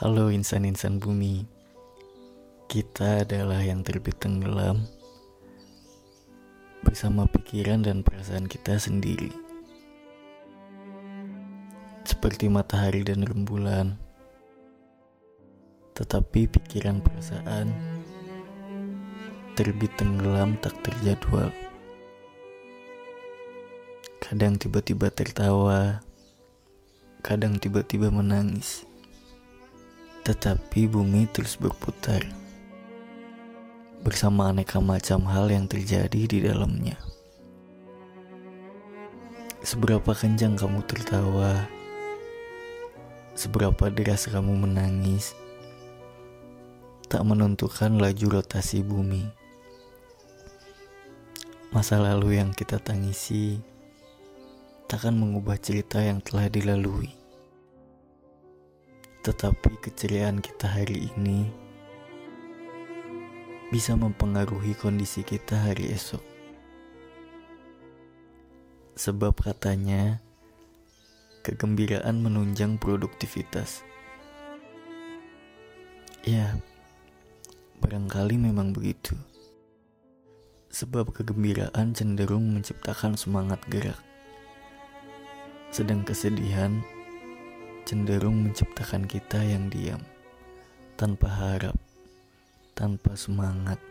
Halo insan-insan bumi. Kita adalah yang terbit tenggelam Bersama pikiran dan perasaan kita sendiri. Seperti matahari dan rembulan Tetapi pikiran perasaan Terbit tenggelam tak terjadwal. Kadang tiba-tiba tertawa Kadang tiba-tiba menangis tetapi bumi terus berputar bersama aneka macam hal yang terjadi di dalamnya. Seberapa kencang kamu tertawa, seberapa deras kamu menangis, tak menentukan laju rotasi bumi. Masa lalu yang kita tangisi takkan mengubah cerita yang telah dilalui. Tetapi keceriaan kita hari ini bisa mempengaruhi kondisi kita hari esok. Sebab katanya kegembiraan menunjang produktivitas. Ya, barangkali memang begitu. Sebab kegembiraan cenderung menciptakan semangat gerak. Sedang kesedihan cenderung menciptakan kita yang diam, tanpa harap, tanpa semangat.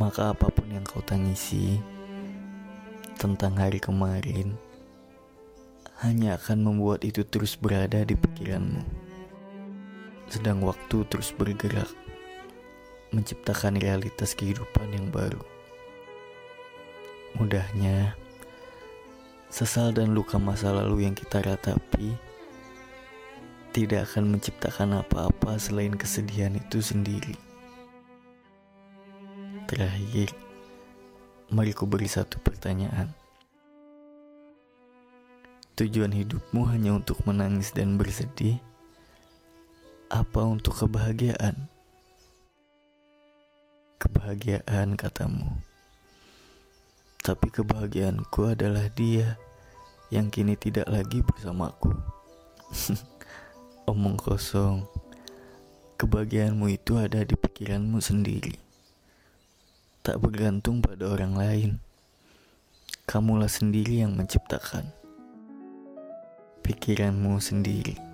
Maka apa pun yang kau tangisi tentang hari kemarin, hanya akan membuat itu terus berada di pikiranmu. Sedang waktu terus bergerak, menciptakan realitas kehidupan yang baru. Mudahnya, Sesal dan luka masa lalu yang kita ratapi tidak akan menciptakan apa-apa selain kesedihan itu sendiri. Terakhir, mari ku beri satu pertanyaan. Tujuan hidupmu hanya untuk menangis dan bersedih? Apa untuk kebahagiaan? Kebahagiaan katamu. Tapi kebahagiaanku adalah dia yang kini tidak lagi bersamaku. Omong kosong. Kebahagiaanmu itu ada di pikiranmu sendiri. Tak bergantung pada orang lain. Kamulah sendiri yang menciptakan pikiranmu sendiri.